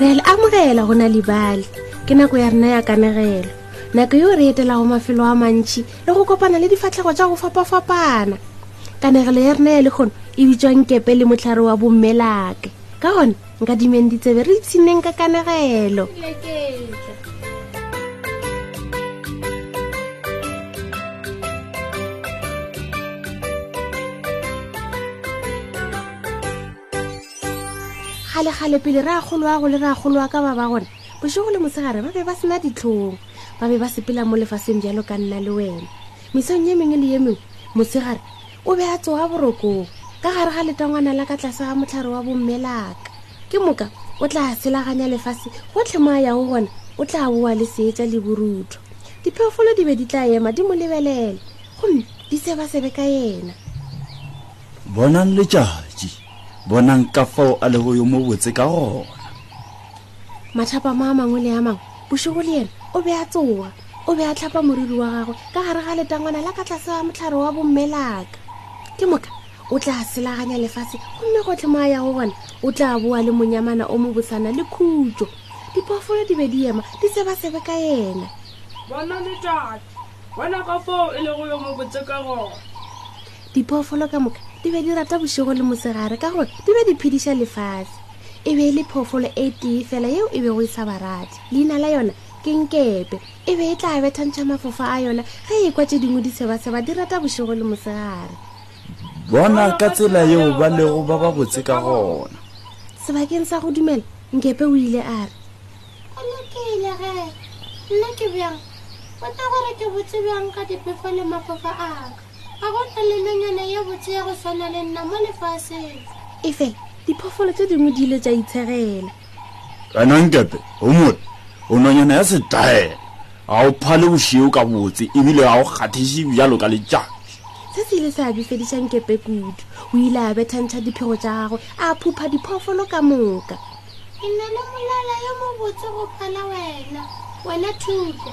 re le amogela go na libale ke nako ya rena ya kanegelo nako yo re etelago mafelo a mantšhi le go kopana le difatlhego tša go fapafapana kanegelo ya rena ya lekgono e bitswang kepe le motlhare wa bommelake ka gone nka dimeng ditsebe re ipshinneng ka kanegelo gale-gale pele re a goloago le re a goloa ka ba ba gone bošego le mosegare ba be ba sena ditlhong ba be ba sepela mo lefaseng bjalo ka nna le wena mesong ye mengwe le ye mengwe mosegare o be a tsoga borokong ka gare ga letangwana la ka tlase ga motlhare wa bommelaka ke moka o tla selaganya lefase gotlhe mo a yago gona o tla boa le seetša le borutho dipheofolo di be di tla ema di mo lebelele gomme di sebasebe ka yena bonang letšatši bonang ka fao a lego yo mobotse ka gona mathapama a mangwe le a mangwe bošego le yena o be a tsoga o be a tlhapa moriri wa gagwe ka gare ga letangwana la ka tlase ga motlhare wa bommelaka ke moka o tla selaganya lefatshe gomme gotlhe mo a yago gona o tla boa le monyamana o mo bosana le khutso diphoofolo di be di ema di tseba sebe ka yena bona letate bona ka foo e lego yo mo botse ka gona diphoofolo ka moka di be di rata bošego le mosegare ka gore di be di phediša lefase e be e le phoofolo e tee fela yeo e bego e sa barati leina la yona ke nkepe e be e tla bethantšha mafofa a yona ge e kwa tše dingwe di sebaseba di rata bošego le mosegare bona ka tsela yeo ba lego ba ba botse ka gona sebakeng sa go dumela nkepe o ile a re olokile ge nna ke bjang o tla gore ke botse bjang ka dipefo le mafofa aka Ga go na le nonyana ye botse ya go swana le nna mo lefaseng. Efe, diphoofolo tše dingwe di ile tša itshegela. Wena nkepe, o mone, o nonyana ya setaela. Ga o phale bošeo ka botse, ebile ga o kgathese bjalo ka letšatši. Se se ile sa befediša nkepe kudu. O ile a bethantšha diphego tša gagwe, a phupha diphoofolo ka moka. Ke na le molala yo mobotse go phala wena, wena thuto.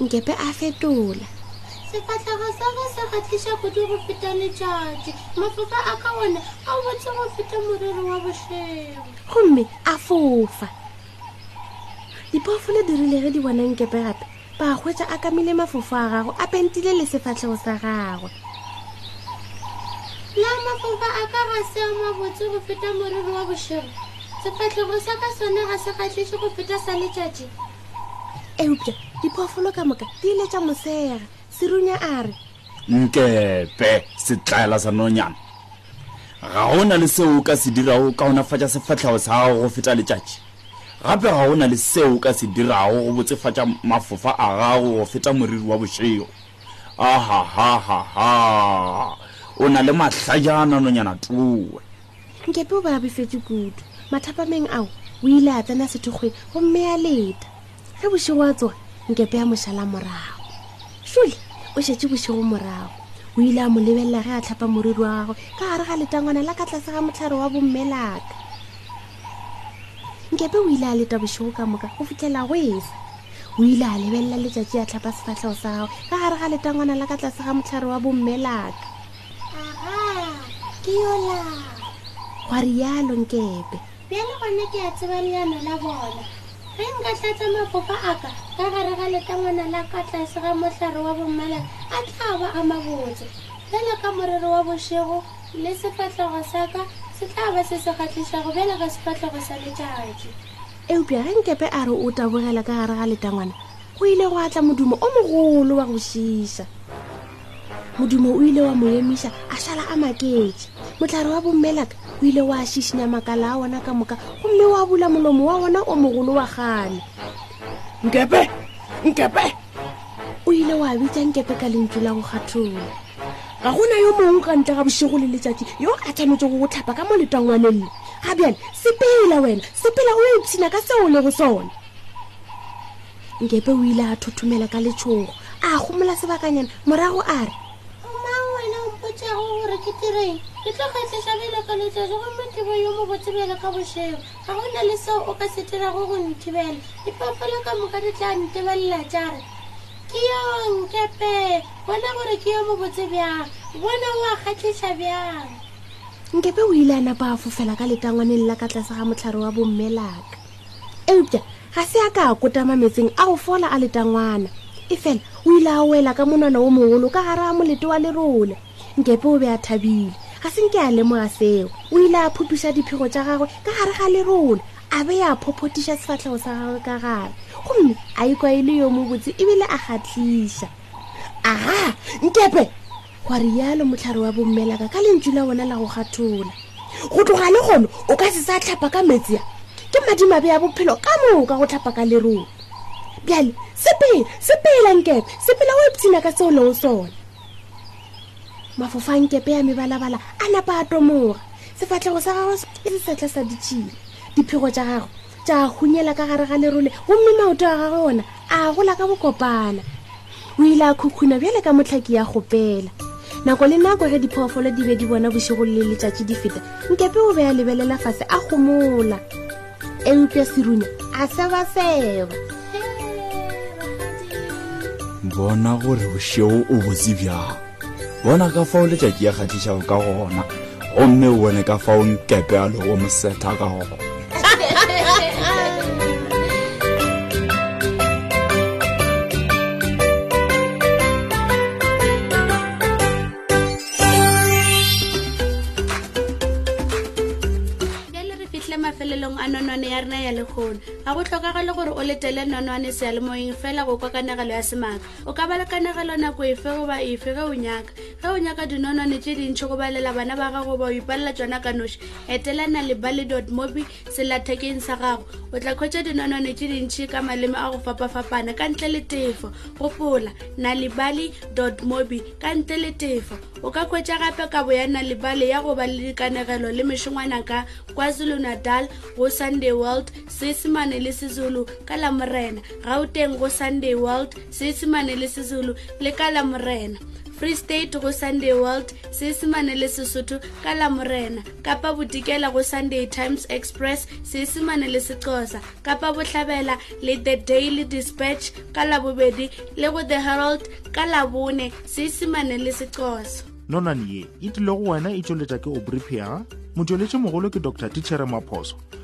nkepe a fetola sefatlhego sa go se kgatlhiša kudu go feta letšatši mafofa a ka one a botse go feta morero wa bošego gomme a fofa diphoofolo di rile ge di bona nkepe gape ba hwetša a kamile mafofo a gago a pentile le sefatlhego sa gagwe la mafofa a ka ga se a mabotse go feta morero wa bošego sefatlhego sa ka sone ga se kgatlhiše go feta sa letšatši eupša diphoofolo ka moka di ile tša mosega serunya a re nkepe setlaela sa nonyana ga go na le seo o ka se dirago ka onafatša sefatlhago sa gago go feta letšatši gape ga go na le seo o ka se dirago go botsefatša mafofa a gago go feta moriri wa bošego ahahahaha o na le mahlajana nonyana towe nkepe o ba a befetse kudu mathapameng ao o ile a tsena sethokgweng gomme ya leta ge bošego a tsoga nkepe ya mošala morago šole o šetse bošego morago o ile a mo lebelela ge a tlhapa moriri wa gagwe ka gare ga letangwana la ka tlase ga motlhare wa bommelaka nkepe o ile a leta bošego ka moka go fitlhela go esa o ile a lebelela letšatši a tlhapa sefatlhego sa gagwe ka gare ga letangwana la ka tlase ga motlhare wa bommelaka Agaa, ke yola. Gwa rialo Nkepe. Bjale gona ke a tseba leano la bona. Ge nka tlatsa mafofa a ka ka gare ga letangwana la ka tlase ga mohlare wa bommala a tla ba a mabotse. Bjale ka morero wa bošego le sefatlego sa ka se tla ba se se kgahlišago bjale ga sefatlego sa letšatši. Eupša ge Nkepe a re o tabogela ka gare ga letangwana, go ile go atla modumo o mogolo wa go šiša. modimo o ile wa mo emiša a šala a maketše motlare wa bommelaka o ile wa šišinya makala a wona ka moka gomme wa bula molomo wa wona o mogolo wa gane nkepe nkepe o ile wa bitsa nkepe ka lentšu la go kgathola ga gona yo mongwe ka ntle ga bošego le letšatši yo a tshwanetse go go tlhapa ka mo letangwaneng le ga bjale sepela wena sepela o ipshina ka seo le go sone nkepe o ile a thothomela ka letšhogo a gomola sebakanyana morago a re omang wena o mpotšago gore ke tireng ke tlo kgatlhisa bjelo ka letšatši gomme ke bo yo mobotse bjelo ka bošego ga go na le seo o ka se dirago go nthibela diphoofolo ka moka di tla ntebelela tša re ke yo nkepe bona gore ke yo mobotse bjang bona o a kgatlhisa bjang nkepe o ile a napa a fofela ka letangwaneng la ka tlase ga motlhare wa bommelaka eupša ga se a ka a kotama metseng a go fola a letangwana e fela o ile a wela ka monwana wo mogolo ka gara a molete wa lerole nkepe o be a thabile ga se nke a lemoga seo o ile a phupiša diphego tša gagwe ka gare ga lerole a be ya phophotiša sefatlhego sa gagwe ka gare gomme a ikwa e le yo mobotse ebile a kgatlhiša aga nkepe gwa rialo motlhare wa bommelaka ka lentšu la wona la go gathola go tloga le gono o ka se sa tlhapa ka metsi a ke madimabe ya bophelo ka moo ka go tlhapa ka lerolo bjale sepela sepela nkepe sepela o ipshina ka seo leo sone mafofa nkepe ya mebalabala a napa a tomoga sefatlhego sa gago se setla sa ditšhile diphego tša gago tša hunyela ka gare ga lerole gomme maoto a gagwe ona a gola ka bokopana o ile a khukhuna bjale ka motlhaki ya gopela nako le nako ge diphoofolo di be di bona bošego le letšatši di feta nkepe o be a lebelela fase a gomola eupša serunya a sebaseba bona gore bošego o botse bjang bona ka fao letšatši ya kgathišago ka gona gomme o bone ka fao nkepe a lego mosetha ka gona mafelelong a nonwane ya rena ya lekgono ga go tlhokagale gore o letele nonwane sealemoyeng fela go kwa kanegelo ya semaka o ka ba le kanegelo nako efe goba efe ge o nyaka ge o nyaka dinonwane tše dintšhi go balela bana ba gago ba o ipalela tsona ka noši etelana le bally dot mobi selathekeng sa gago o tla khwetša dinonwane tše dintšhi ka maleme a go fapafapana ka ntle le tefo gopola nalibali dot mobi ka ntle le tefo o ka khwetša gape kabo ya nalibali ya go ba le dikanegelo le mešongwana ka kwazulu natal go sunday world seesemane le sezulu ka la morena gauteng go sunday world seesemane le sezulu le ka la morena free state go sunday world seesemane le sesotho ka la morena kapa bodikela go sunday times express seesemane le sexosa kapa bohlabela le the daily dispatch ka la bobedi le go the herald ka la bone seesemane le sexosa nonane ye e tlilego wena e tšweletša ke obripia motšweletši mogolo ke dr tichere maphoso